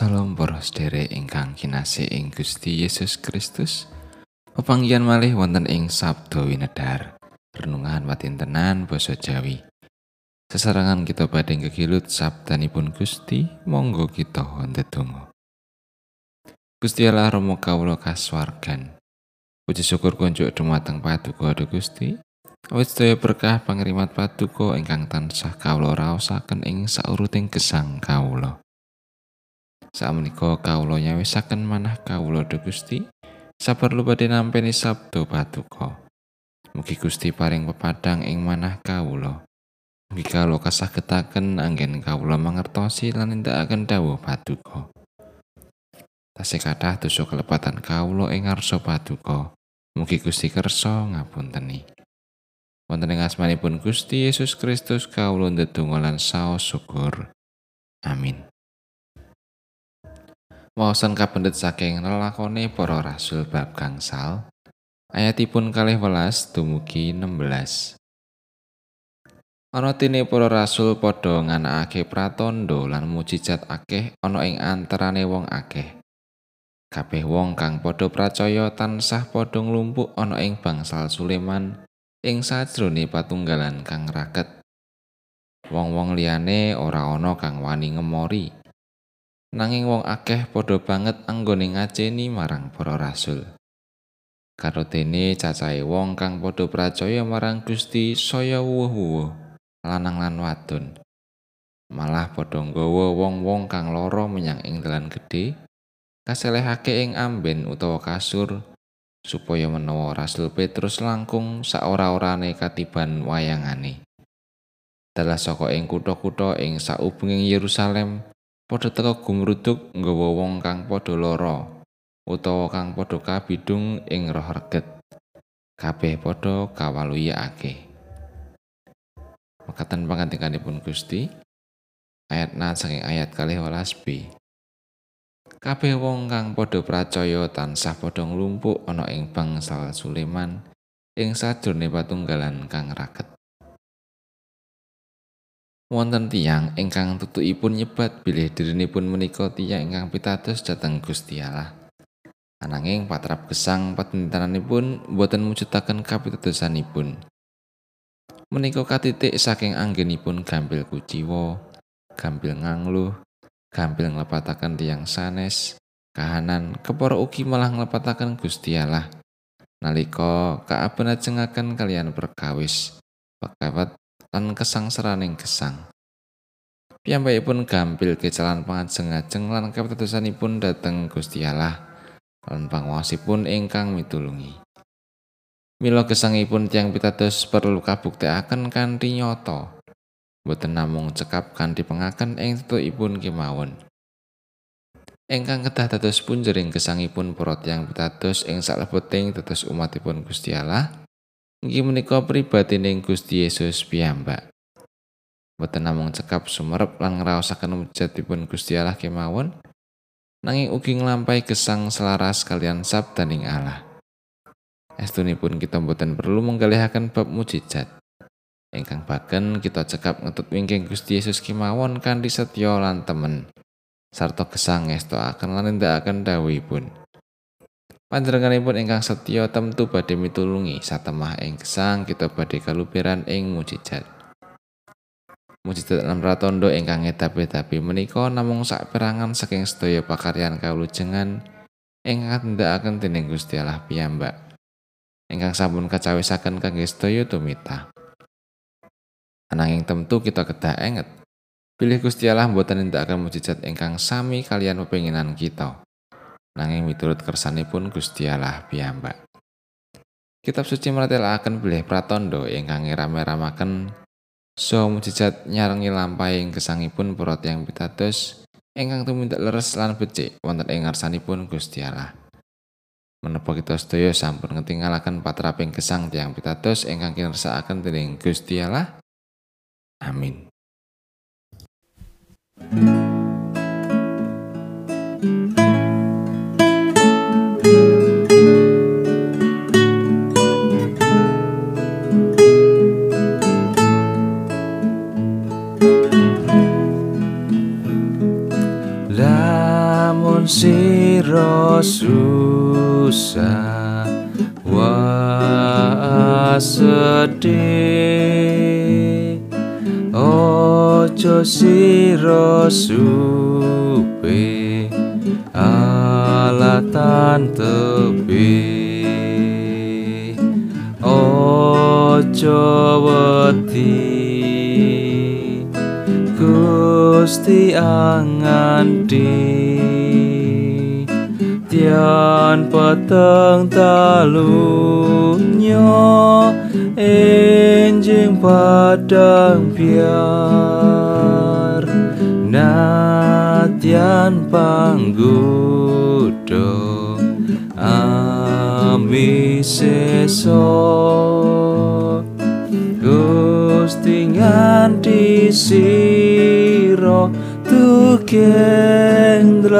Salam para sedherek ingkang kinasih ing Gusti Yesus Kristus. Pepanggihan malih wonten ing Sabda Winedhar. Renungan watintenan basa Jawi. Sesarangan kita badhe kegilut sabdanipun Gusti, monggo kita ndedonga. Gusti Allah Rama kawula kasuwargan. Puji syukur kunjuk dumateng Paduka Gusti. Awit sedaya berkah pangrimat Paduka ingkang tansah kawula raosaken ing sauruting gesang kawula. Sakmenika kawula nyawisaken manah kawula de Gusti saperlu badhe nampi sabda paduka. Mugi Gusti paring pepadang ing manah kawula. Mugi kawula kasagetaken anggen kawula mangertosi lan nindakaken dawuh paduka. Tasih kathah dosa kelepatan kawula ing ngarsa paduka. Mugi Gusti kersa ngapunteni. Wonten ing asmanipun Gusti Yesus Kristus kawula ndedonga lan saos syukur. Amin. Wawasan kapendet saking lelakone para rasul bab gangsal. Ayatipun kalih welas dumugi 16 Ana tine para rasul padha nganakake pratandha lan mujizat akeh ana ing antarane wong akeh. Kabeh wong kang padha pracaya tansah padha nglumpuk ana ing bangsal Sulaiman ing sajrone patunggalan kang raket. Wong-wong liyane ora ana kang wani ngemori Nanging wong akeh padha banget anggone ngaceni marang para rasul. Karo dene cacahe wong kang padha percaya marang Gusti saya wuh-wuh lanang lan wadon. Malah padha nggawa wong-wong kang lara menyang ing dalan gedhe, kaselehake ing amben utawa kasur supaya menawa Rasul Petrus langkung saora-orane katiban wayangane. Dalah saka ing kutha-kutha ing saubenging Yerusalem, padha teka gumruduk nggawa wong kang padha lara utawa kang padha kabidung ing roh reget. Kabeh padha kawaluyake mekaten pangandikanipun Gusti ayat na saking ayat kalih welas B. Kabeh wong kang padha pracaya tansah padha nglumpuk ana ing bangsal Sulaiman ing sajrone patunggalan kang raket wonten tiyang ingkang tutukipun nyebat bilih dirinipun menika tiyang ingkang pitados dhateng Gusti Allah. Ananging patrap gesang patintananipun boten mujudaken kapitadosanipun. Menika katitik saking anggenipun gampil kuciwa, gampil ngangluh, gampil nglepataken tiyang sanes, kahanan kepara ugi malah nglepataken Gusti Allah. Nalika kaabenajengaken kalian perkawis, pekawet lan kesangsaraning gesang. Piyambakipun gampil kecalan pangajeng-ajeng lan kapitadosanipun dhateng Gusti Allah lan panguwasipun ingkang mitulungi. Mila gesangipun tiang pitados perlu kabuktekaken kanthi nyata. Boten namung cekap kanthi pengaken ing tutukipun kemawon. Ingkang kedah dados punjering gesangipun para tiang pitados ing salebeting dados umatipun Gusti Allah Inggih menika pribadining Gusti Yesus piyambak. Boten namung cekap sumerep lan ngraosaken mujizatipun Gusti Allah kemawon, nanging ugi nglampahi gesang selaras kalian sabdaning Allah. Estunipun kita boten perlu menggalihaken bab mujizat. Ingkang baken kita cekap ngetut wingking Gusti Yesus kemawon kanthi setya lan temen. Sarta gesang ngestoaken lan nindakaken dawuhipun. Panjenenganipun ingkang setya temtu badhe mitulungi satemah ing gesang kita badhe kalupiran ing mujizat. Mujizat lan pratandha ingkang edapi-edapi menika namung saperangan saking sedaya pakaryan kawulujengan ingkang tindakaken dening Gusti Allah piyambak. Ingkang sampun kacawisaken kangge sedaya tumita. Ananging temtu kita kedah enget. Pilih Gusti Allah mboten nindakaken mujizat ingkang sami kalian pepenginan kita. Nanging miturut kersanipun Gusti Allah piyambak. Kitab suci meratelaken bilih pratandha ingkang rame-ramaken so mujizat nyarengi lampahing gesangipun para tiyang pitados ingkang tumindak leres lan becik wonten ing ngarsanipun Gusti Allah. Menapa kita sedaya sampun ngetingalaken patraping gesang tiyang pitados ingkang kinersakaken dening Gusti Allah? Amin. Lamun siro susah Wah sedih Ojo siro supi Alatan tepi. Ojo wedih Gusti angandi tian peteng talunyo enjing padang biar. Natian panggudo ami seso. Gusti nganti siro To Kendra.